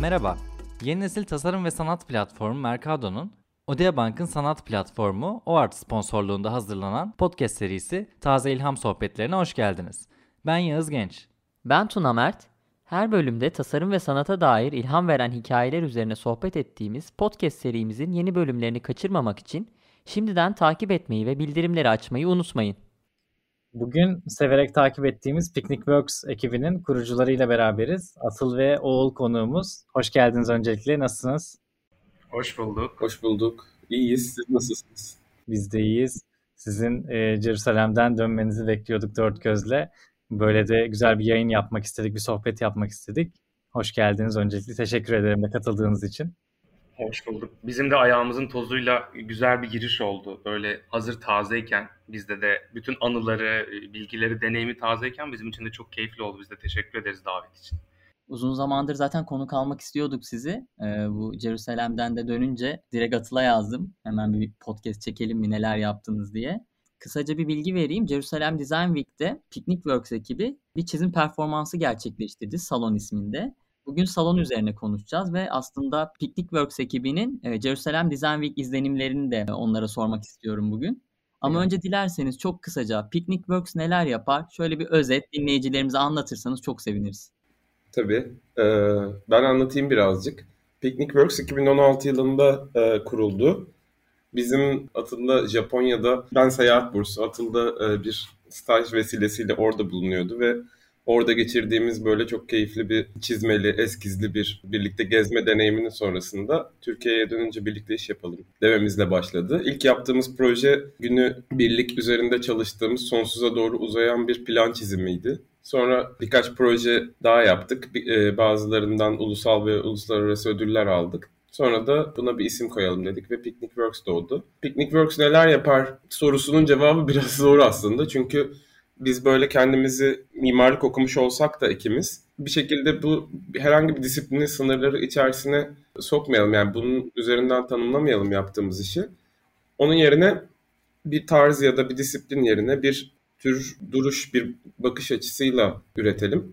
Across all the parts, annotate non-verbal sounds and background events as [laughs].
Merhaba, yeni nesil tasarım ve sanat platformu Mercado'nun Odea Bank'ın sanat platformu OART sponsorluğunda hazırlanan podcast serisi Taze İlham Sohbetlerine hoş geldiniz. Ben Yağız Genç. Ben Tuna Mert. Her bölümde tasarım ve sanata dair ilham veren hikayeler üzerine sohbet ettiğimiz podcast serimizin yeni bölümlerini kaçırmamak için şimdiden takip etmeyi ve bildirimleri açmayı unutmayın. Bugün severek takip ettiğimiz Picnic Works ekibinin kurucularıyla beraberiz. Asıl ve Oğul konuğumuz. Hoş geldiniz öncelikle. Nasılsınız? Hoş bulduk. Hoş bulduk. İyiyiz. Siz nasılsınız? Biz de iyiyiz. Sizin e, Jerusalem'den dönmenizi bekliyorduk dört gözle. Böyle de güzel bir yayın yapmak istedik, bir sohbet yapmak istedik. Hoş geldiniz öncelikle. Teşekkür ederim de katıldığınız için. Hoş bulduk. Bizim de ayağımızın tozuyla güzel bir giriş oldu. Böyle hazır tazeyken bizde de bütün anıları, bilgileri, deneyimi tazeyken bizim için de çok keyifli oldu. Biz de teşekkür ederiz davet için. Uzun zamandır zaten konuk almak istiyorduk sizi. Ee, bu Jerusalem'den de dönünce direkt Atıl'a yazdım. Hemen bir podcast çekelim mi neler yaptınız diye. Kısaca bir bilgi vereyim. Jerusalem Design Week'te Picnic Works ekibi bir çizim performansı gerçekleştirdi Salon isminde. Bugün salon üzerine konuşacağız ve aslında Picnic Works ekibinin e, Jerusalem Design Week izlenimlerini de onlara sormak istiyorum bugün. Ama evet. önce dilerseniz çok kısaca Picnic Works neler yapar? Şöyle bir özet dinleyicilerimize anlatırsanız çok seviniriz. Tabii. Ee, ben anlatayım birazcık. Picnic Works 2016 yılında e, kuruldu. Bizim Atıl'da Japonya'da ben seyahat bursu Atıl'da e, bir staj vesilesiyle orada bulunuyordu ve orada geçirdiğimiz böyle çok keyifli bir çizmeli, eskizli bir birlikte gezme deneyiminin sonrasında Türkiye'ye dönünce birlikte iş yapalım dememizle başladı. İlk yaptığımız proje günü birlik üzerinde çalıştığımız sonsuza doğru uzayan bir plan çizimiydi. Sonra birkaç proje daha yaptık. E, bazılarından ulusal ve uluslararası ödüller aldık. Sonra da buna bir isim koyalım dedik ve Picnic Works doğdu. Picnic Works neler yapar sorusunun cevabı biraz [laughs] zor aslında. Çünkü biz böyle kendimizi mimarlık okumuş olsak da ikimiz bir şekilde bu herhangi bir disiplinin sınırları içerisine sokmayalım. Yani bunun üzerinden tanımlamayalım yaptığımız işi. Onun yerine bir tarz ya da bir disiplin yerine bir tür duruş, bir bakış açısıyla üretelim.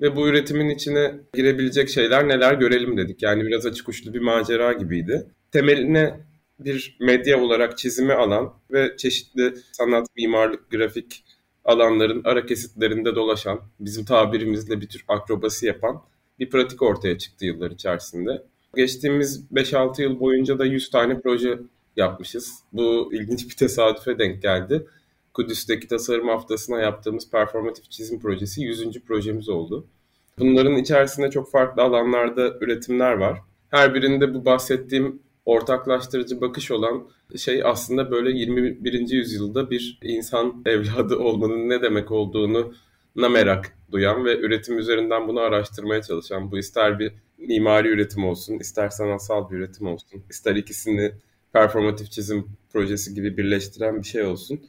Ve bu üretimin içine girebilecek şeyler neler görelim dedik. Yani biraz açık uçlu bir macera gibiydi. Temeline bir medya olarak çizimi alan ve çeşitli sanat, mimarlık, grafik alanların ara kesitlerinde dolaşan, bizim tabirimizle bir tür akrobasi yapan bir pratik ortaya çıktı yıllar içerisinde. Geçtiğimiz 5-6 yıl boyunca da 100 tane proje yapmışız. Bu ilginç bir tesadüfe denk geldi. Kudüs'teki tasarım haftasına yaptığımız performatif çizim projesi 100. projemiz oldu. Bunların içerisinde çok farklı alanlarda üretimler var. Her birinde bu bahsettiğim ortaklaştırıcı bakış olan şey aslında böyle 21. yüzyılda bir insan evladı olmanın ne demek olduğunu na merak duyan ve üretim üzerinden bunu araştırmaya çalışan bu ister bir mimari üretim olsun, ister sanatsal bir üretim olsun, ister ikisini performatif çizim projesi gibi birleştiren bir şey olsun.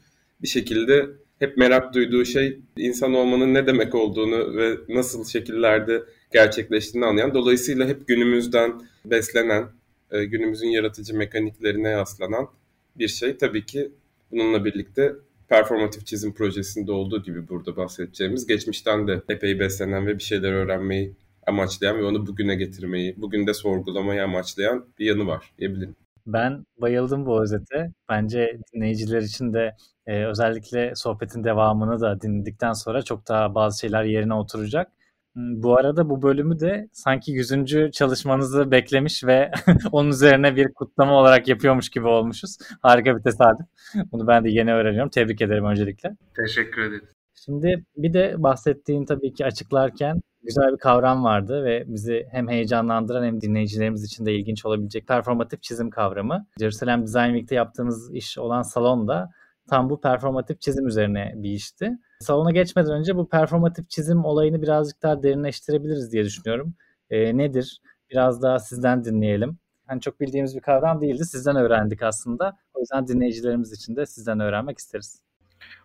Bir şekilde hep merak duyduğu şey insan olmanın ne demek olduğunu ve nasıl şekillerde gerçekleştiğini anlayan. Dolayısıyla hep günümüzden beslenen, e, günümüzün yaratıcı mekaniklerine yaslanan bir şey. Tabii ki bununla birlikte performatif çizim projesinde olduğu gibi burada bahsedeceğimiz geçmişten de epey beslenen ve bir şeyler öğrenmeyi amaçlayan ve onu bugüne getirmeyi, bugün de sorgulamayı amaçlayan bir yanı var diyebilirim. Ben bayıldım bu özete. Bence dinleyiciler için de e, özellikle sohbetin devamını da dinledikten sonra çok daha bazı şeyler yerine oturacak. Bu arada bu bölümü de sanki 100. çalışmanızı beklemiş ve [laughs] onun üzerine bir kutlama olarak yapıyormuş gibi olmuşuz. Harika bir tesadüf. Bunu ben de yeni öğreniyorum. Tebrik ederim öncelikle. Teşekkür ederim. Şimdi bir de bahsettiğin tabii ki açıklarken güzel bir kavram vardı ve bizi hem heyecanlandıran hem dinleyicilerimiz için de ilginç olabilecek performatif çizim kavramı. Jerusalem Design Week'te yaptığımız iş olan salonda tam bu performatif çizim üzerine bir işti. Salona geçmeden önce bu performatif çizim olayını birazcık daha derinleştirebiliriz diye düşünüyorum. E, nedir? Biraz daha sizden dinleyelim. Hani çok bildiğimiz bir kavram değildi. Sizden öğrendik aslında. O yüzden dinleyicilerimiz için de sizden öğrenmek isteriz.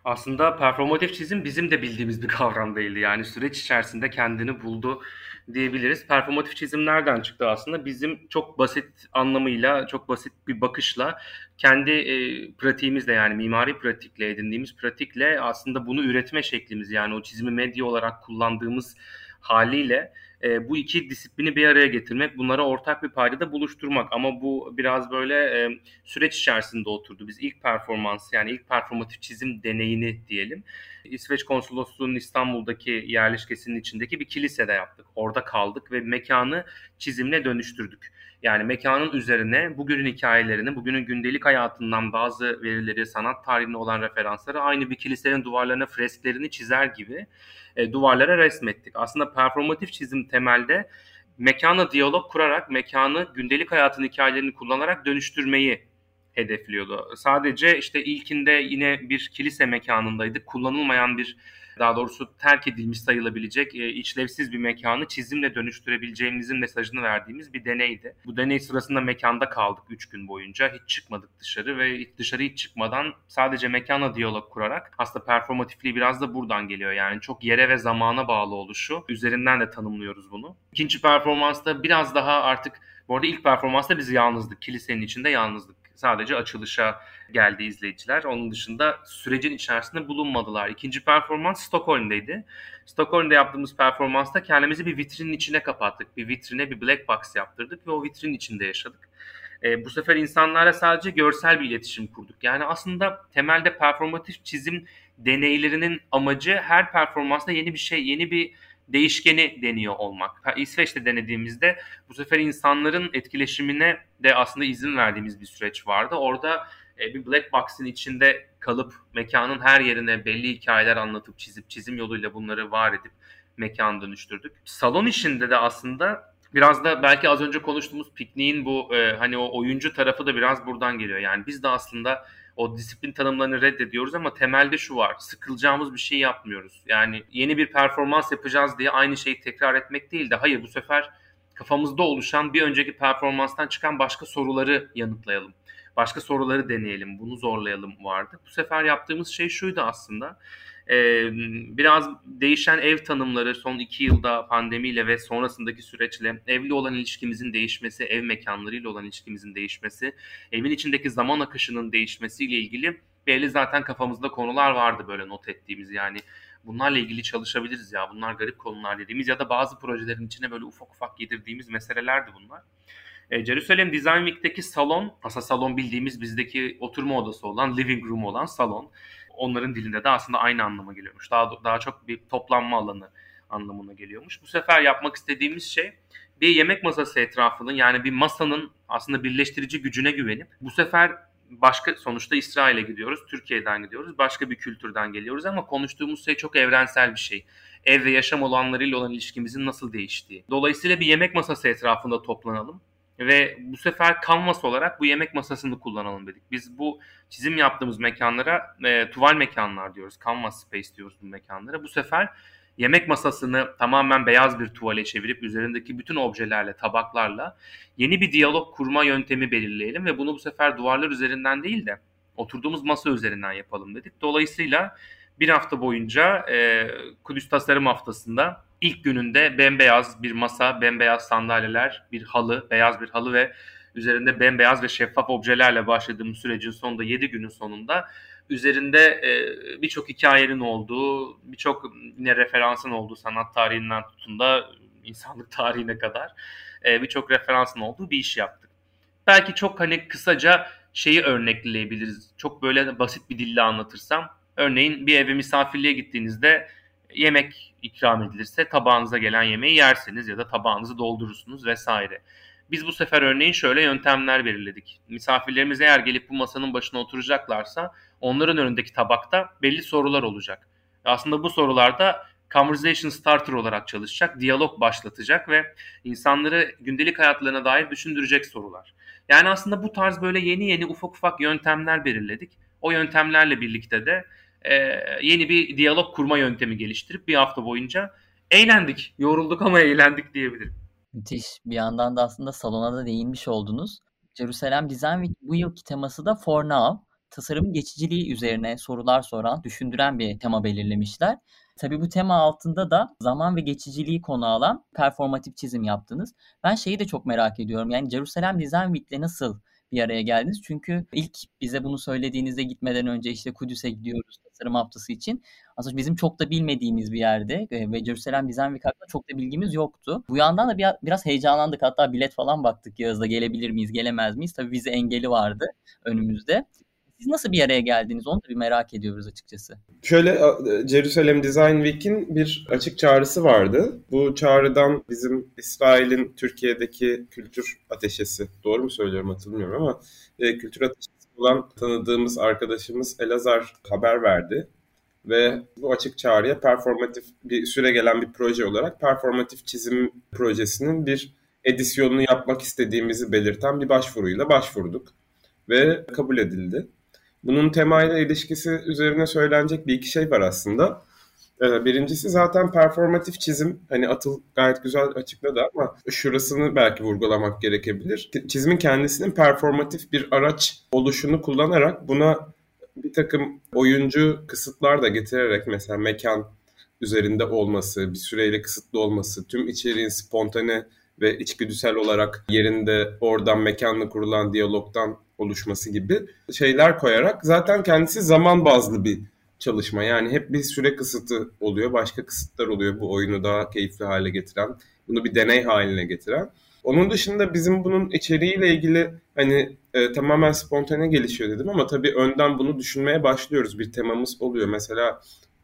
Aslında performatif çizim bizim de bildiğimiz bir kavram değildi. Yani süreç içerisinde kendini buldu diyebiliriz. Performatif çizim nereden çıktı aslında? Bizim çok basit anlamıyla, çok basit bir bakışla kendi e, pratiğimizle yani mimari pratikle edindiğimiz pratikle aslında bunu üretme şeklimiz yani o çizimi medya olarak kullandığımız haliyle e, bu iki disiplini bir araya getirmek, bunlara ortak bir paydada buluşturmak. Ama bu biraz böyle e, süreç içerisinde oturdu. Biz ilk performans yani ilk performatif çizim deneyini diyelim. İsveç Konsolosluğu'nun İstanbul'daki yerleşkesinin içindeki bir kilisede yaptık. Orada kaldık ve mekanı çizimle dönüştürdük. Yani mekanın üzerine bugünün hikayelerini, bugünün gündelik hayatından bazı verileri, sanat tarihine olan referansları aynı bir kilisenin duvarlarına fresklerini çizer gibi e, duvarlara resmettik. Aslında performatif çizim temelde mekana diyalog kurarak mekanı gündelik hayatın hikayelerini kullanarak dönüştürmeyi hedefliyordu. Sadece işte ilkinde yine bir kilise mekanındaydık. Kullanılmayan bir daha doğrusu terk edilmiş sayılabilecek e, işlevsiz bir mekanı çizimle dönüştürebileceğimizin mesajını verdiğimiz bir deneydi. Bu deney sırasında mekanda kaldık 3 gün boyunca. Hiç çıkmadık dışarı ve dışarı hiç çıkmadan sadece mekana diyalog kurarak aslında performatifliği biraz da buradan geliyor. Yani çok yere ve zamana bağlı oluşu. Üzerinden de tanımlıyoruz bunu. İkinci performansta biraz daha artık bu arada ilk performansta biz yalnızdık. Kilisenin içinde yalnızdık. Sadece açılışa geldi izleyiciler. Onun dışında sürecin içerisinde bulunmadılar. İkinci performans Stockholm'deydi. Stockholm'da yaptığımız performansta kendimizi bir vitrinin içine kapattık. Bir vitrine bir black box yaptırdık ve o vitrinin içinde yaşadık. E, bu sefer insanlarla sadece görsel bir iletişim kurduk. Yani aslında temelde performatif çizim deneylerinin amacı her performansta yeni bir şey, yeni bir değişkeni deniyor olmak. İsveç'te denediğimizde bu sefer insanların etkileşimine de aslında izin verdiğimiz bir süreç vardı. Orada e, bir black box'in içinde kalıp mekanın her yerine belli hikayeler anlatıp çizip çizim yoluyla bunları var edip mekan dönüştürdük. Salon işinde de aslında biraz da belki az önce konuştuğumuz pikniğin bu e, hani o oyuncu tarafı da biraz buradan geliyor. Yani biz de aslında o disiplin tanımlarını reddediyoruz ama temelde şu var. Sıkılacağımız bir şey yapmıyoruz. Yani yeni bir performans yapacağız diye aynı şeyi tekrar etmek değil de hayır bu sefer kafamızda oluşan bir önceki performanstan çıkan başka soruları yanıtlayalım. Başka soruları deneyelim, bunu zorlayalım vardı. Bu sefer yaptığımız şey şuydu aslında. Ee, biraz değişen ev tanımları son iki yılda pandemiyle ve sonrasındaki süreçle evli olan ilişkimizin değişmesi, ev mekanlarıyla olan ilişkimizin değişmesi, evin içindeki zaman akışının değişmesiyle ilgili belli zaten kafamızda konular vardı böyle not ettiğimiz yani bunlarla ilgili çalışabiliriz ya bunlar garip konular dediğimiz ya da bazı projelerin içine böyle ufak ufak yedirdiğimiz meselelerdi bunlar. E, Jerusalem Design Week'teki salon, aslında salon bildiğimiz bizdeki oturma odası olan, living room olan salon onların dilinde de aslında aynı anlama geliyormuş. Daha daha çok bir toplanma alanı anlamına geliyormuş. Bu sefer yapmak istediğimiz şey bir yemek masası etrafının yani bir masanın aslında birleştirici gücüne güvenip bu sefer başka sonuçta İsrail'e gidiyoruz, Türkiye'den gidiyoruz, başka bir kültürden geliyoruz ama konuştuğumuz şey çok evrensel bir şey. Ev ve yaşam olanlarıyla olan ilişkimizin nasıl değiştiği. Dolayısıyla bir yemek masası etrafında toplanalım ve bu sefer kanvas olarak bu yemek masasını kullanalım dedik. Biz bu çizim yaptığımız mekanlara e, tuval mekanlar diyoruz. Canvas space diyoruz bu mekanlara. Bu sefer yemek masasını tamamen beyaz bir tuvale çevirip üzerindeki bütün objelerle, tabaklarla yeni bir diyalog kurma yöntemi belirleyelim ve bunu bu sefer duvarlar üzerinden değil de oturduğumuz masa üzerinden yapalım dedik. Dolayısıyla bir hafta boyunca e, Kudüs Tasarım Haftası'nda ilk gününde bembeyaz bir masa, bembeyaz sandalyeler, bir halı, beyaz bir halı ve üzerinde bembeyaz ve şeffaf objelerle başladığımız sürecin sonunda 7 günün sonunda üzerinde e, birçok hikayenin olduğu, birçok yine referansın olduğu sanat tarihinden tutun da insanlık tarihine kadar e, birçok referansın olduğu bir iş yaptık. Belki çok hani kısaca şeyi örnekleyebiliriz. Çok böyle basit bir dille anlatırsam. Örneğin bir eve misafirliğe gittiğinizde yemek ikram edilirse tabağınıza gelen yemeği yersiniz ya da tabağınızı doldurursunuz vesaire. Biz bu sefer örneğin şöyle yöntemler belirledik. Misafirlerimiz eğer gelip bu masanın başına oturacaklarsa onların önündeki tabakta belli sorular olacak. Aslında bu sorularda conversation starter olarak çalışacak, diyalog başlatacak ve insanları gündelik hayatlarına dair düşündürecek sorular. Yani aslında bu tarz böyle yeni yeni ufak ufak yöntemler belirledik. O yöntemlerle birlikte de e, yeni bir diyalog kurma yöntemi geliştirip bir hafta boyunca eğlendik. Yorulduk ama eğlendik diyebilirim. Müthiş. Bir yandan da aslında salona da değinmiş oldunuz. Jerusalem Design Week bu yılki teması da For Now. Tasarım geçiciliği üzerine sorular soran, düşündüren bir tema belirlemişler. Tabii bu tema altında da zaman ve geçiciliği konu alan performatif çizim yaptınız. Ben şeyi de çok merak ediyorum. Yani Jerusalem Design Week'le nasıl bir araya geldiniz? Çünkü ilk bize bunu söylediğinizde gitmeden önce işte Kudüs'e gidiyoruz tasarım haftası için. Aslında bizim çok da bilmediğimiz bir yerde e, ve Jerusalem Week hakkında çok da bilgimiz yoktu. Bu yandan da bir, biraz heyecanlandık. Hatta bilet falan baktık Yağız'da gelebilir miyiz, gelemez miyiz? Tabii vize engeli vardı önümüzde. Siz nasıl bir araya geldiniz? Onu da bir merak ediyoruz açıkçası. Şöyle Jerusalem Design Week'in bir açık çağrısı vardı. Bu çağrıdan bizim İsrail'in Türkiye'deki kültür ateşesi, doğru mu söylüyorum hatırlamıyorum ama e, kültür ateşesi olan tanıdığımız arkadaşımız Elazar haber verdi. Ve bu açık çağrıya performatif bir süre gelen bir proje olarak performatif çizim projesinin bir edisyonunu yapmak istediğimizi belirten bir başvuruyla başvurduk ve kabul edildi. Bunun temayla ilişkisi üzerine söylenecek bir iki şey var aslında. Ee, birincisi zaten performatif çizim. Hani Atıl gayet güzel açıkladı ama şurasını belki vurgulamak gerekebilir. Çizimin kendisinin performatif bir araç oluşunu kullanarak buna bir takım oyuncu kısıtlar da getirerek mesela mekan üzerinde olması, bir süreyle kısıtlı olması, tüm içeriğin spontane ve içgüdüsel olarak yerinde oradan mekanla kurulan diyalogdan oluşması gibi şeyler koyarak zaten kendisi zaman bazlı bir çalışma. Yani hep bir süre kısıtı oluyor, başka kısıtlar oluyor bu oyunu daha keyifli hale getiren, bunu bir deney haline getiren. Onun dışında bizim bunun içeriğiyle ilgili hani e, tamamen spontane gelişiyor dedim ama tabii önden bunu düşünmeye başlıyoruz. Bir temamız oluyor. Mesela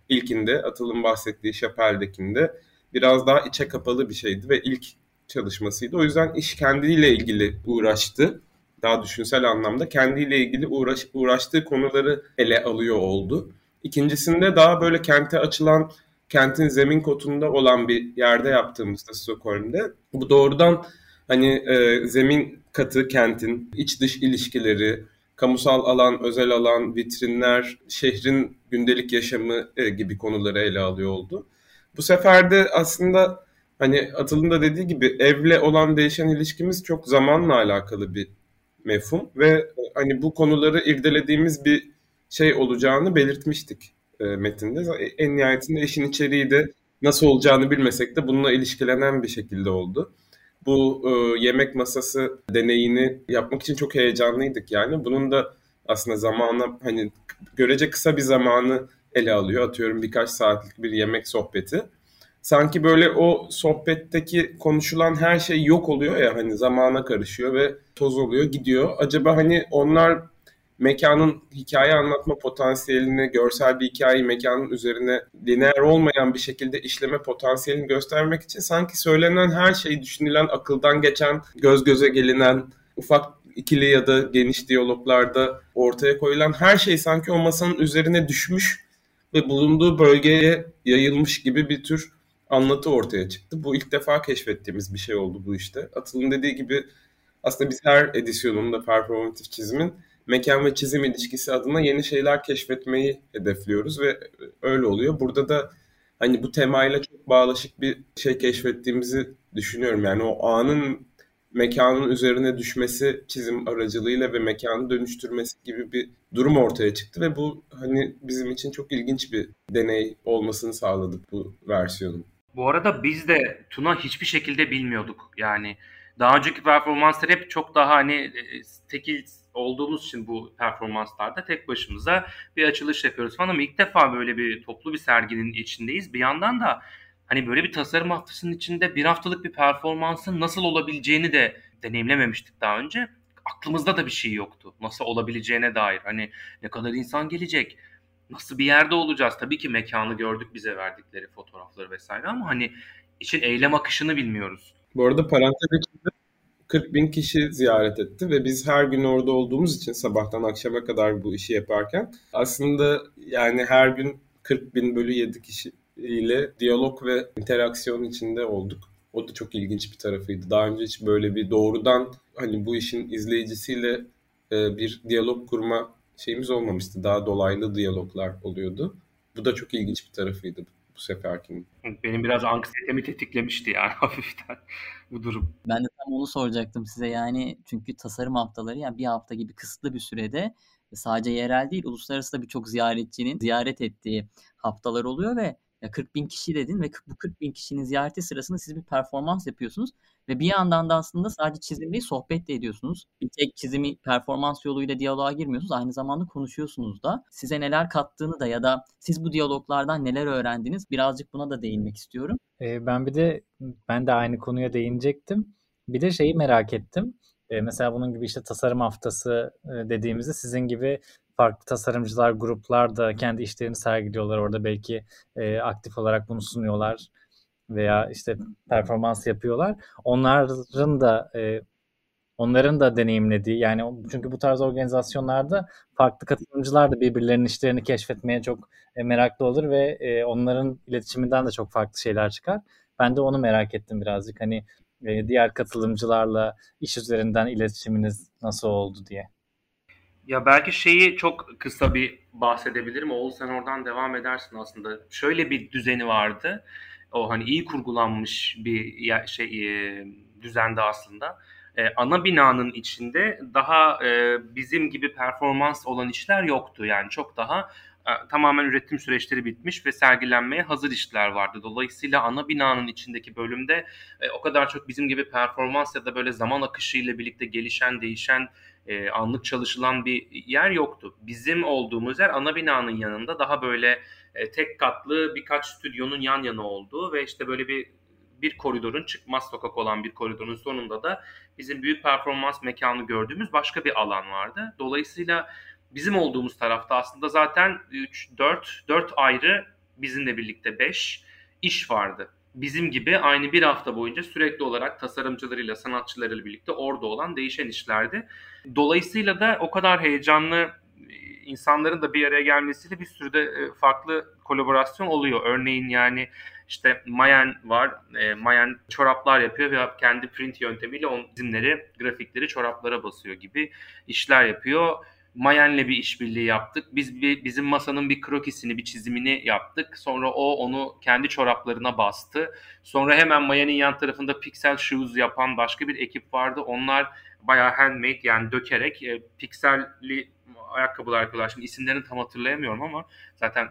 ilkinde Atıl'ın bahsettiği Şapel'dekinde biraz daha içe kapalı bir şeydi ve ilk çalışmasıydı. O yüzden iş kendiyle ilgili uğraştı. Daha düşünsel anlamda kendiyle ilgili uğraş, uğraştığı konuları ele alıyor oldu. İkincisinde daha böyle kente açılan, kentin zemin kotunda olan bir yerde yaptığımızda Stockholm'de bu doğrudan hani e, zemin katı kentin iç dış ilişkileri, kamusal alan, özel alan, vitrinler, şehrin gündelik yaşamı e, gibi konuları ele alıyor oldu. Bu sefer de aslında hani Atıl'ın da dediği gibi evle olan değişen ilişkimiz çok zamanla alakalı bir mefhum ve hani bu konuları irdelediğimiz bir şey olacağını belirtmiştik e, metinde. En nihayetinde işin içeriği de nasıl olacağını bilmesek de bununla ilişkilenen bir şekilde oldu. Bu e, yemek masası deneyini yapmak için çok heyecanlıydık yani. Bunun da aslında zamana hani görece kısa bir zamanı ele alıyor. Atıyorum birkaç saatlik bir yemek sohbeti sanki böyle o sohbetteki konuşulan her şey yok oluyor ya hani zamana karışıyor ve toz oluyor gidiyor. Acaba hani onlar mekanın hikaye anlatma potansiyelini, görsel bir hikayeyi mekanın üzerine lineer olmayan bir şekilde işleme potansiyelini göstermek için sanki söylenen her şey düşünülen, akıldan geçen, göz göze gelinen, ufak ikili ya da geniş diyaloglarda ortaya koyulan her şey sanki o masanın üzerine düşmüş ve bulunduğu bölgeye yayılmış gibi bir tür anlatı ortaya çıktı. Bu ilk defa keşfettiğimiz bir şey oldu bu işte. Atıl'ın dediği gibi aslında biz her edisyonunda performatif çizimin mekan ve çizim ilişkisi adına yeni şeyler keşfetmeyi hedefliyoruz ve öyle oluyor. Burada da hani bu temayla çok bağlaşık bir şey keşfettiğimizi düşünüyorum. Yani o anın mekanın üzerine düşmesi çizim aracılığıyla ve mekanı dönüştürmesi gibi bir durum ortaya çıktı ve bu hani bizim için çok ilginç bir deney olmasını sağladık bu versiyonun. Bu arada biz de Tuna hiçbir şekilde bilmiyorduk. Yani daha önceki performanslar hep çok daha hani e, tekil olduğumuz için bu performanslarda tek başımıza bir açılış yapıyoruz falan ama ilk defa böyle bir toplu bir serginin içindeyiz. Bir yandan da hani böyle bir tasarım haftasının içinde bir haftalık bir performansın nasıl olabileceğini de deneyimlememiştik daha önce. Aklımızda da bir şey yoktu. Nasıl olabileceğine dair. Hani ne kadar insan gelecek, nasıl bir yerde olacağız? Tabii ki mekanı gördük bize verdikleri fotoğrafları vesaire ama hani için eylem akışını bilmiyoruz. Bu arada parantez içinde 40 bin kişi ziyaret etti ve biz her gün orada olduğumuz için sabahtan akşama kadar bu işi yaparken aslında yani her gün 40 bin bölü 7 kişi ile diyalog ve interaksiyon içinde olduk. O da çok ilginç bir tarafıydı. Daha önce hiç böyle bir doğrudan hani bu işin izleyicisiyle e, bir diyalog kurma şeyimiz olmamıştı. Daha dolaylı diyaloglar oluyordu. Bu da çok ilginç bir tarafıydı bu seferkinin. Benim biraz anksiyetemi tetiklemişti yani [laughs] hafiften bu durum. Ben de tam onu soracaktım size yani çünkü tasarım haftaları yani bir hafta gibi kısıtlı bir sürede sadece yerel değil uluslararası da birçok ziyaretçinin ziyaret ettiği haftalar oluyor ve Ya 40 bin kişi dedin ve bu 40 bin kişinin ziyareti sırasında siz bir performans yapıyorsunuz ve bir yandan da aslında sadece çizim değil sohbet de ediyorsunuz. Bir tek çizimi performans yoluyla diyaloğa girmiyorsunuz. Aynı zamanda konuşuyorsunuz da. Size neler kattığını da ya da siz bu diyaloglardan neler öğrendiniz birazcık buna da değinmek istiyorum. Ee, ben bir de ben de aynı konuya değinecektim. Bir de şeyi merak ettim. Ee, mesela bunun gibi işte tasarım haftası e, dediğimizde sizin gibi farklı tasarımcılar, gruplar da kendi işlerini sergiliyorlar. Orada belki e, aktif olarak bunu sunuyorlar veya işte performans yapıyorlar. Onların da e, onların da deneyimlediği yani çünkü bu tarz organizasyonlarda farklı katılımcılar da birbirlerinin işlerini keşfetmeye çok e, meraklı olur ve e, onların iletişiminden de çok farklı şeyler çıkar. Ben de onu merak ettim birazcık hani e, diğer katılımcılarla iş üzerinden iletişiminiz nasıl oldu diye. Ya belki şeyi çok kısa bir bahsedebilirim. Oğul sen oradan devam edersin aslında. Şöyle bir düzeni vardı. O hani iyi kurgulanmış bir şey e, düzende aslında. E, ana binanın içinde daha e, bizim gibi performans olan işler yoktu. Yani çok daha tamamen üretim süreçleri bitmiş ve sergilenmeye hazır işler vardı. Dolayısıyla ana binanın içindeki bölümde o kadar çok bizim gibi performans ya da böyle zaman akışıyla birlikte gelişen, değişen e, anlık çalışılan bir yer yoktu. Bizim olduğumuz yer ana binanın yanında daha böyle e, tek katlı birkaç stüdyonun yan yana olduğu ve işte böyle bir bir koridorun çıkmaz sokak olan bir koridorun sonunda da bizim büyük performans mekanı gördüğümüz başka bir alan vardı. Dolayısıyla bizim olduğumuz tarafta aslında zaten 3 4 4 ayrı bizimle birlikte 5 iş vardı bizim gibi aynı bir hafta boyunca sürekli olarak tasarımcılarıyla, sanatçılarıyla birlikte orada olan değişen işlerdi. Dolayısıyla da o kadar heyecanlı e, insanların da bir araya gelmesiyle bir sürü de e, farklı kolaborasyon oluyor. Örneğin yani işte Mayen var. E, Mayen çoraplar yapıyor ve kendi print yöntemiyle o isimleri, grafikleri çoraplara basıyor gibi işler yapıyor. Mayen'le bir işbirliği yaptık. Biz bir, bizim masanın bir krokisini, bir çizimini yaptık. Sonra o onu kendi çoraplarına bastı. Sonra hemen Mayen'in yan tarafında Pixel Shoes yapan başka bir ekip vardı. Onlar bayağı handmade yani dökerek e, pikselli ayakkabılar yapıyorlar. Şimdi isimlerini tam hatırlayamıyorum ama zaten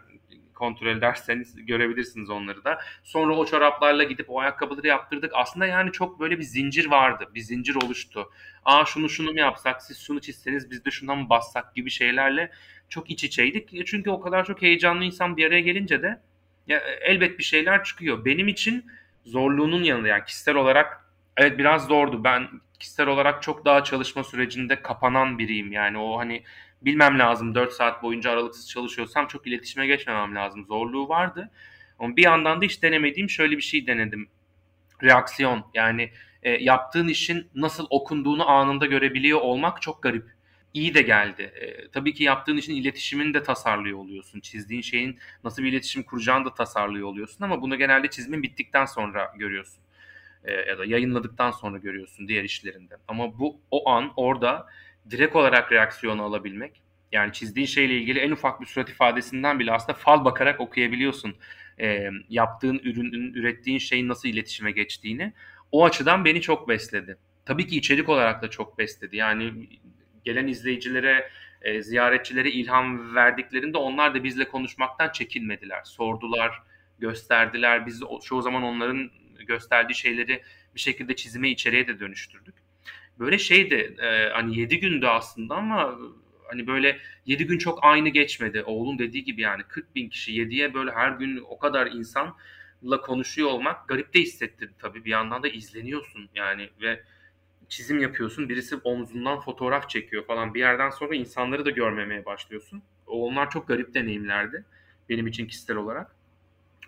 kontrol ederseniz görebilirsiniz onları da. Sonra o çoraplarla gidip o ayakkabıları yaptırdık. Aslında yani çok böyle bir zincir vardı. Bir zincir oluştu. Aa şunu şunu mu yapsak, siz şunu çizseniz biz de şundan mı bassak gibi şeylerle çok iç içeydik. Çünkü o kadar çok heyecanlı insan bir araya gelince de ya, elbet bir şeyler çıkıyor. Benim için zorluğunun yanında yani kişisel olarak evet biraz zordu. Ben kişisel olarak çok daha çalışma sürecinde kapanan biriyim. Yani o hani bilmem lazım 4 saat boyunca aralıksız çalışıyorsam çok iletişime geçmemem lazım. Zorluğu vardı. Ama bir yandan da hiç denemediğim şöyle bir şey denedim. Reaksiyon yani e, yaptığın işin nasıl okunduğunu anında görebiliyor olmak çok garip. İyi de geldi. E, tabii ki yaptığın işin iletişimini de tasarlıyor oluyorsun. Çizdiğin şeyin nasıl bir iletişim kuracağını da tasarlıyor oluyorsun ama bunu genelde çizmin bittikten sonra görüyorsun. E, ya da yayınladıktan sonra görüyorsun diğer işlerinde. Ama bu o an orada direkt olarak reaksiyonu alabilmek. Yani çizdiğin şeyle ilgili en ufak bir surat ifadesinden bile aslında fal bakarak okuyabiliyorsun. E, yaptığın ürünün, ürettiğin şeyin nasıl iletişime geçtiğini. O açıdan beni çok besledi. Tabii ki içerik olarak da çok besledi. Yani gelen izleyicilere, e, ziyaretçilere ilham verdiklerinde onlar da bizle konuşmaktan çekinmediler. Sordular, gösterdiler. Biz çoğu zaman onların gösterdiği şeyleri bir şekilde çizime içeriye de dönüştürdük böyle şeydi e, hani 7 günde aslında ama hani böyle 7 gün çok aynı geçmedi. Oğlum dediği gibi yani 40 bin kişi 7'ye böyle her gün o kadar insanla konuşuyor olmak garip de hissettirdi tabii. Bir yandan da izleniyorsun yani ve çizim yapıyorsun. Birisi omzundan fotoğraf çekiyor falan. Bir yerden sonra insanları da görmemeye başlıyorsun. Onlar çok garip deneyimlerdi benim için kişisel olarak.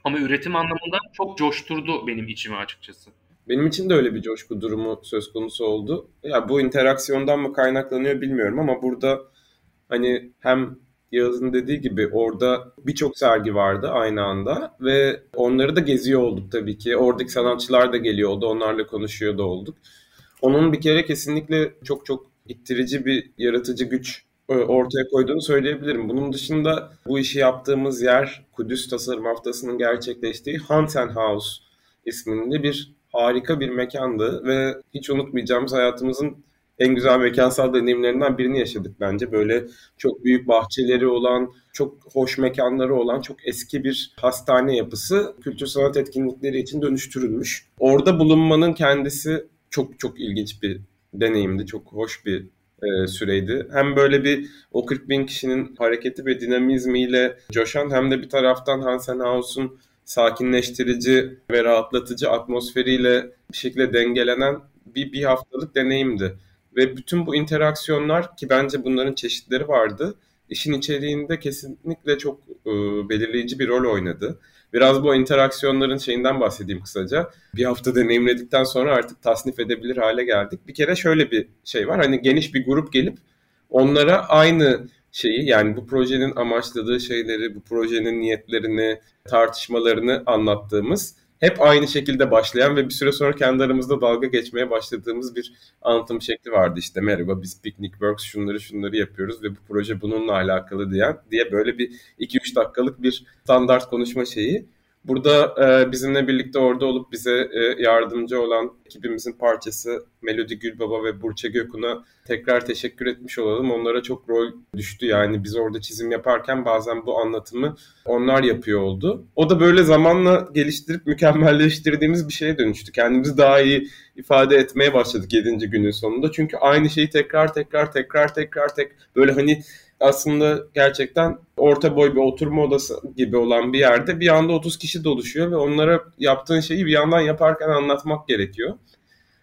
Ama üretim anlamında çok coşturdu benim içimi açıkçası. Benim için de öyle bir coşku durumu söz konusu oldu. Ya bu interaksiyondan mı kaynaklanıyor bilmiyorum ama burada hani hem Yağız'ın dediği gibi orada birçok sergi vardı aynı anda ve onları da geziyor olduk tabii ki. Oradaki sanatçılar da geliyordu, onlarla konuşuyor da olduk. Onun bir kere kesinlikle çok çok ittirici bir yaratıcı güç e, ortaya koyduğunu söyleyebilirim. Bunun dışında bu işi yaptığımız yer Kudüs Tasarım Haftası'nın gerçekleştiği Hansen House isminde bir harika bir mekandı ve hiç unutmayacağımız hayatımızın en güzel mekansal deneyimlerinden birini yaşadık bence. Böyle çok büyük bahçeleri olan, çok hoş mekanları olan çok eski bir hastane yapısı kültür sanat etkinlikleri için dönüştürülmüş. Orada bulunmanın kendisi çok çok ilginç bir deneyimdi. Çok hoş bir e, süreydi. Hem böyle bir o 40 bin kişinin hareketi ve dinamizmiyle coşan hem de bir taraftan Hansenhaus'un sakinleştirici ve rahatlatıcı atmosferiyle bir şekilde dengelenen bir, bir haftalık deneyimdi. Ve bütün bu interaksiyonlar ki bence bunların çeşitleri vardı. işin içeriğinde kesinlikle çok e, belirleyici bir rol oynadı. Biraz bu interaksiyonların şeyinden bahsedeyim kısaca. Bir hafta deneyimledikten sonra artık tasnif edebilir hale geldik. Bir kere şöyle bir şey var. Hani geniş bir grup gelip onlara aynı şeyi yani bu projenin amaçladığı şeyleri, bu projenin niyetlerini, tartışmalarını anlattığımız hep aynı şekilde başlayan ve bir süre sonra kendi aramızda dalga geçmeye başladığımız bir anlatım şekli vardı. İşte merhaba biz Picnic Works şunları şunları yapıyoruz ve bu proje bununla alakalı diye, diye böyle bir 2-3 dakikalık bir standart konuşma şeyi. Burada e, bizimle birlikte orada olup bize e, yardımcı olan ekibimizin parçası Melodi Gülbaba ve Burçe Gökun'a tekrar teşekkür etmiş olalım. Onlara çok rol düştü yani biz orada çizim yaparken bazen bu anlatımı onlar yapıyor oldu. O da böyle zamanla geliştirip mükemmelleştirdiğimiz bir şeye dönüştü. Kendimizi daha iyi ifade etmeye başladık 7. günün sonunda. Çünkü aynı şeyi tekrar tekrar tekrar tekrar tek böyle hani aslında gerçekten orta boy bir oturma odası gibi olan bir yerde bir anda 30 kişi doluşuyor ve onlara yaptığın şeyi bir yandan yaparken anlatmak gerekiyor.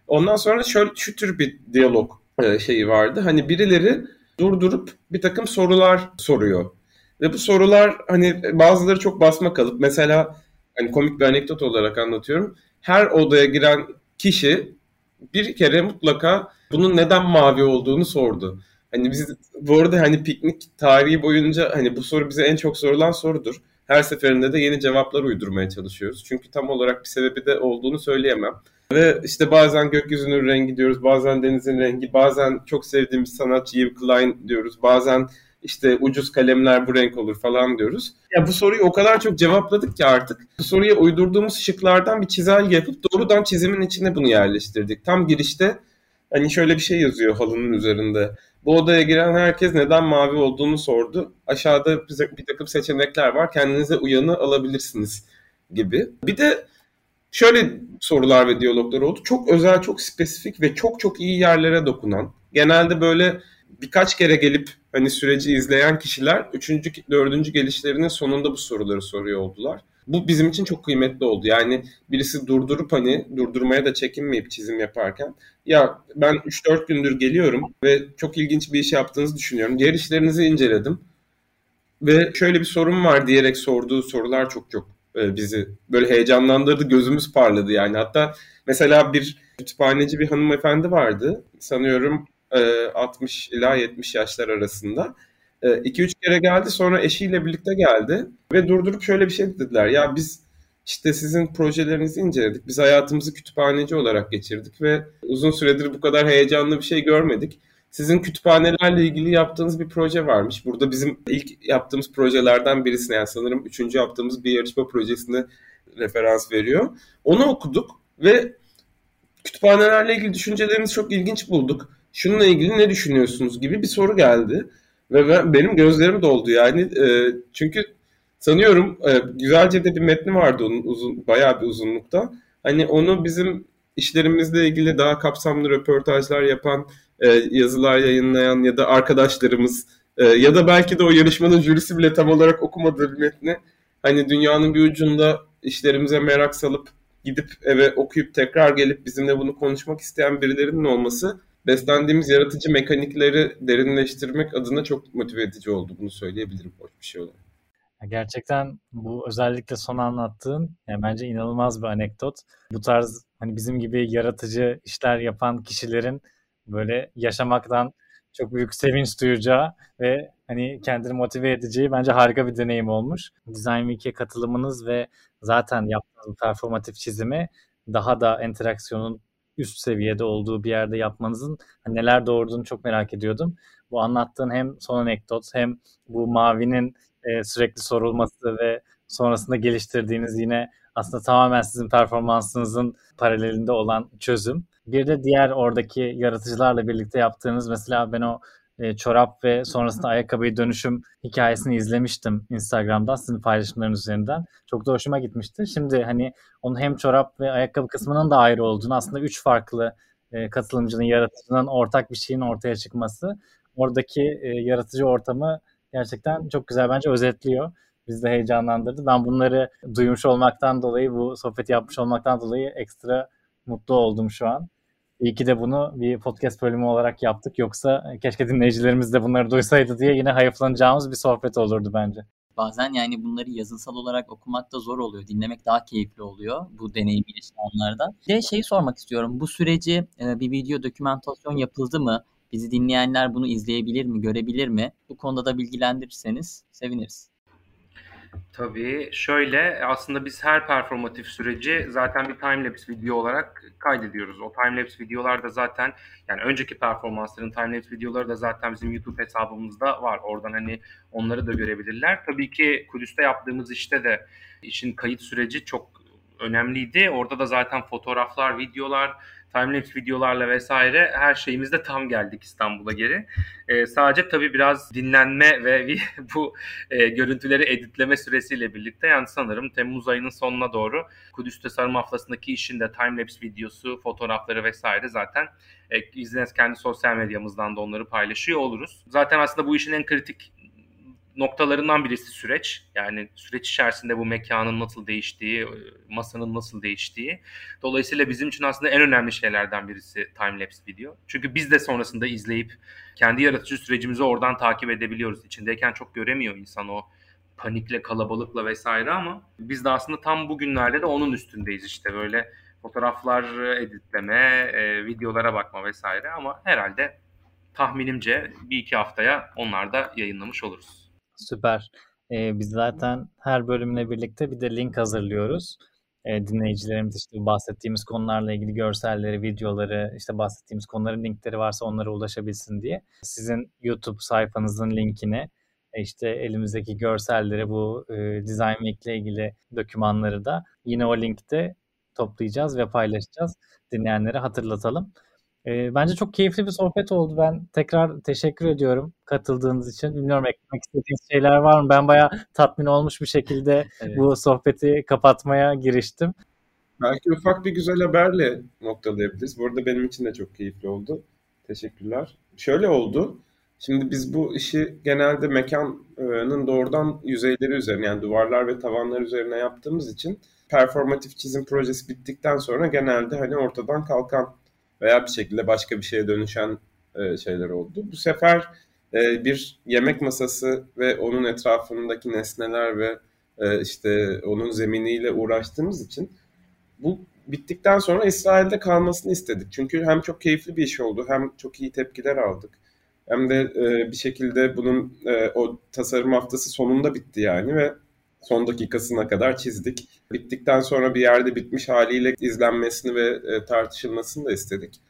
Ondan sonra şöyle şu tür bir diyalog e, şeyi vardı. Hani birileri durdurup bir takım sorular soruyor. Ve bu sorular hani bazıları çok basma kalıp mesela hani komik bir anekdot olarak anlatıyorum. Her odaya giren kişi bir kere mutlaka bunun neden mavi olduğunu sordu. Hani biz bu arada hani piknik tarihi boyunca hani bu soru bize en çok sorulan sorudur. Her seferinde de yeni cevaplar uydurmaya çalışıyoruz. Çünkü tam olarak bir sebebi de olduğunu söyleyemem. Ve işte bazen gökyüzünün rengi diyoruz, bazen denizin rengi, bazen çok sevdiğimiz sanatçı Yves Klein diyoruz, bazen işte ucuz kalemler bu renk olur falan diyoruz. Ya bu soruyu o kadar çok cevapladık ki artık bu soruya uydurduğumuz şıklardan bir çizelge yapıp doğrudan çizimin içine bunu yerleştirdik. Tam girişte hani şöyle bir şey yazıyor halının üzerinde. Bu odaya giren herkes neden mavi olduğunu sordu. Aşağıda bir takım seçenekler var. Kendinize uyanı alabilirsiniz gibi. Bir de şöyle sorular ve diyaloglar oldu. Çok özel, çok spesifik ve çok çok iyi yerlere dokunan. Genelde böyle birkaç kere gelip hani süreci izleyen kişiler üçüncü, dördüncü gelişlerinin sonunda bu soruları soruyor oldular. Bu bizim için çok kıymetli oldu. Yani birisi durdurup hani durdurmaya da çekinmeyip çizim yaparken ya ben 3-4 gündür geliyorum ve çok ilginç bir iş yaptığınızı düşünüyorum. Diğer işlerinizi inceledim ve şöyle bir sorun var diyerek sorduğu sorular çok çok e, bizi böyle heyecanlandırdı. Gözümüz parladı yani. Hatta mesela bir kütüphaneci bir hanımefendi vardı. Sanıyorum 60 e, ila 70 yaşlar arasında. 2-3 e, kere geldi sonra eşiyle birlikte geldi ve durdurup şöyle bir şey dediler. Ya biz işte sizin projelerinizi inceledik. Biz hayatımızı kütüphaneci olarak geçirdik ve uzun süredir bu kadar heyecanlı bir şey görmedik. Sizin kütüphanelerle ilgili yaptığınız bir proje varmış. Burada bizim ilk yaptığımız projelerden birisine yani sanırım üçüncü yaptığımız bir yarışma projesine referans veriyor. Onu okuduk ve kütüphanelerle ilgili düşüncelerinizi çok ilginç bulduk. Şununla ilgili ne düşünüyorsunuz gibi bir soru geldi. Ve ben, benim gözlerim doldu yani. E, çünkü sanıyorum e, güzelce de bir metni vardı onun uzun, bayağı bir uzunlukta. Hani onu bizim işlerimizle ilgili daha kapsamlı röportajlar yapan, e, yazılar yayınlayan ya da arkadaşlarımız e, ya da belki de o yarışmanın jürisi bile tam olarak okumadığı bir metni hani dünyanın bir ucunda işlerimize merak salıp gidip eve okuyup tekrar gelip bizimle bunu konuşmak isteyen birilerinin olması beslendiğimiz yaratıcı mekanikleri derinleştirmek adına çok motive edici oldu. Bunu söyleyebilirim hoş bir şey olarak. Gerçekten bu özellikle son anlattığın yani bence inanılmaz bir anekdot. Bu tarz hani bizim gibi yaratıcı işler yapan kişilerin böyle yaşamaktan çok büyük sevinç duyacağı ve hani kendini motive edeceği bence harika bir deneyim olmuş. Design Week'e katılımınız ve zaten yaptığınız performatif çizimi daha da interaksiyonun üst seviyede olduğu bir yerde yapmanızın hani neler doğurduğunu çok merak ediyordum. Bu anlattığın hem son anekdot hem bu mavinin e, sürekli sorulması ve sonrasında geliştirdiğiniz yine aslında tamamen sizin performansınızın paralelinde olan çözüm Bir de diğer oradaki yaratıcılarla birlikte yaptığınız mesela ben o e, çorap ve sonrasında ayakkabıyı dönüşüm hikayesini izlemiştim Instagram'dan sizin paylaşımlarınız üzerinden. Çok da hoşuma gitmişti. Şimdi hani onun hem çorap ve ayakkabı kısmının da ayrı olduğunu aslında üç farklı e, katılımcının, yaratıcının ortak bir şeyin ortaya çıkması oradaki e, yaratıcı ortamı gerçekten çok güzel bence özetliyor. Bizi de heyecanlandırdı. Ben bunları duymuş olmaktan dolayı, bu sohbeti yapmış olmaktan dolayı ekstra mutlu oldum şu an. İyi ki de bunu bir podcast bölümü olarak yaptık. Yoksa keşke dinleyicilerimiz de bunları duysaydı diye yine hayıflanacağımız bir sohbet olurdu bence. Bazen yani bunları yazısal olarak okumak da zor oluyor. Dinlemek daha keyifli oluyor bu deneyimi yaşayanlarda. Bir de şeyi sormak istiyorum. Bu süreci e, bir video dokümentasyon yapıldı mı? Bizi dinleyenler bunu izleyebilir mi, görebilir mi? Bu konuda da bilgilendirirseniz seviniriz. Tabii. Şöyle aslında biz her performatif süreci zaten bir timelapse video olarak kaydediyoruz. O timelapse videolar da zaten yani önceki performansların timelapse videoları da zaten bizim YouTube hesabımızda var. Oradan hani onları da görebilirler. Tabii ki Kudüs'te yaptığımız işte de işin kayıt süreci çok önemliydi. Orada da zaten fotoğraflar, videolar, timelapse videolarla vesaire her şeyimizde tam geldik İstanbul'a geri. E, sadece tabii biraz dinlenme ve [laughs] bu e, görüntüleri editleme süresiyle birlikte yani sanırım Temmuz ayının sonuna doğru Kudüs'te Sarım Haftası'ndaki işin de timelapse videosu, fotoğrafları vesaire zaten e, izleniz kendi sosyal medyamızdan da onları paylaşıyor oluruz. Zaten aslında bu işin en kritik noktalarından birisi süreç. Yani süreç içerisinde bu mekanın nasıl değiştiği, e, masanın nasıl değiştiği. Dolayısıyla bizim için aslında en önemli şeylerden birisi timelapse video. Çünkü biz de sonrasında izleyip kendi yaratıcı sürecimizi oradan takip edebiliyoruz. İçindeyken çok göremiyor insan o panikle, kalabalıkla vesaire ama biz de aslında tam bugünlerde de onun üstündeyiz işte böyle fotoğraflar editleme, e, videolara bakma vesaire ama herhalde tahminimce bir iki haftaya onlar da yayınlamış oluruz. Süper. Ee, biz zaten her bölümle birlikte bir de link hazırlıyoruz. Ee, dinleyicilerimiz işte bahsettiğimiz konularla ilgili görselleri, videoları, işte bahsettiğimiz konuların linkleri varsa onlara ulaşabilsin diye. Sizin YouTube sayfanızın linkini, e, işte elimizdeki görselleri, bu e, Design Week ile ilgili dokümanları da yine o linkte toplayacağız ve paylaşacağız. Dinleyenlere hatırlatalım. E, bence çok keyifli bir sohbet oldu. Ben tekrar teşekkür ediyorum katıldığınız için. Bilmiyorum eklemek istediğiniz şeyler var mı? Ben bayağı tatmin olmuş bir şekilde [laughs] evet. bu sohbeti kapatmaya giriştim. Belki ufak bir güzel haberle noktalayabiliriz. Bu arada benim için de çok keyifli oldu. Teşekkürler. Şöyle oldu. Şimdi biz bu işi genelde mekanın doğrudan yüzeyleri üzerine yani duvarlar ve tavanlar üzerine yaptığımız için performatif çizim projesi bittikten sonra genelde hani ortadan kalkan veya bir şekilde başka bir şeye dönüşen e, şeyler oldu. Bu sefer e, bir yemek masası ve onun etrafındaki nesneler ve e, işte onun zeminiyle uğraştığımız için bu bittikten sonra İsrail'de kalmasını istedik. Çünkü hem çok keyifli bir iş oldu hem çok iyi tepkiler aldık. Hem de e, bir şekilde bunun e, o tasarım haftası sonunda bitti yani ve son dakikasına kadar çizdik. Bittikten sonra bir yerde bitmiş haliyle izlenmesini ve e, tartışılmasını da istedik.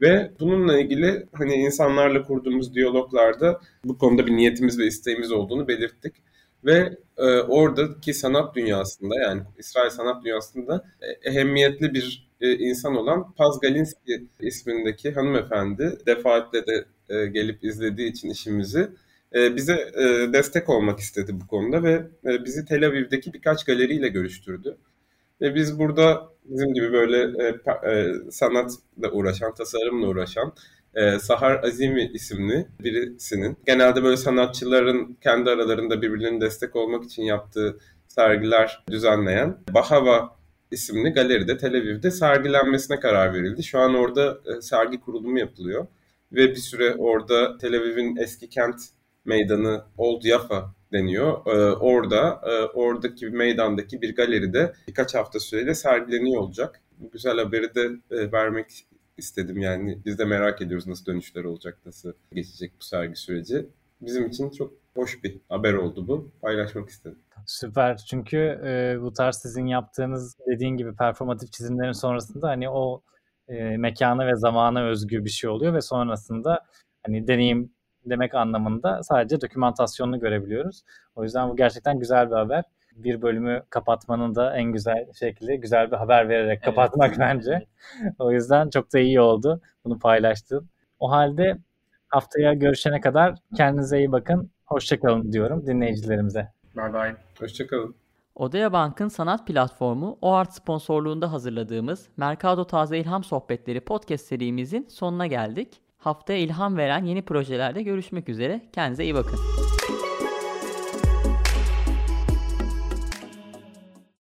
Ve bununla ilgili hani insanlarla kurduğumuz diyaloglarda bu konuda bir niyetimiz ve isteğimiz olduğunu belirttik. Ve e, oradaki sanat dünyasında yani İsrail sanat dünyasında e, ehemmiyetli bir e, insan olan Paz Galinski ismindeki hanımefendi defaatle de e, gelip izlediği için işimizi bize e, destek olmak istedi bu konuda ve e, bizi Tel Aviv'deki birkaç galeriyle görüştürdü. Ve biz burada bizim gibi böyle e, e, sanatla uğraşan, tasarımla uğraşan e, Sahar Azimi isimli birisinin genelde böyle sanatçıların kendi aralarında birbirlerine destek olmak için yaptığı sergiler düzenleyen Bahava isimli galeride Tel Aviv'de sergilenmesine karar verildi. Şu an orada e, sergi kurulumu yapılıyor ve bir süre orada Tel Aviv'in eski kent meydanı Old Yafa deniyor. Ee, orada, e, oradaki meydandaki bir galeride birkaç hafta süreyle sergileniyor olacak. Bu güzel haberi de e, vermek istedim yani. Biz de merak ediyoruz nasıl dönüşler olacak, nasıl geçecek bu sergi süreci. Bizim için çok hoş bir haber oldu bu. Paylaşmak istedim. Süper. Çünkü e, bu tarz sizin yaptığınız dediğin gibi performatif çizimlerin sonrasında hani o e, mekana ve zamana özgü bir şey oluyor ve sonrasında hani deneyim demek anlamında sadece dokümantasyonunu görebiliyoruz. O yüzden bu gerçekten güzel bir haber. bir bölümü kapatmanın da en güzel şekli güzel bir haber vererek evet. kapatmak bence. o yüzden çok da iyi oldu bunu paylaştın. O halde haftaya görüşene kadar kendinize iyi bakın. Hoşçakalın diyorum dinleyicilerimize. Bye bye. Hoşçakalın. Odaya Bank'ın sanat platformu OART sponsorluğunda hazırladığımız Mercado Taze İlham Sohbetleri podcast serimizin sonuna geldik. Haftaya ilham veren yeni projelerde görüşmek üzere. Kendinize iyi bakın.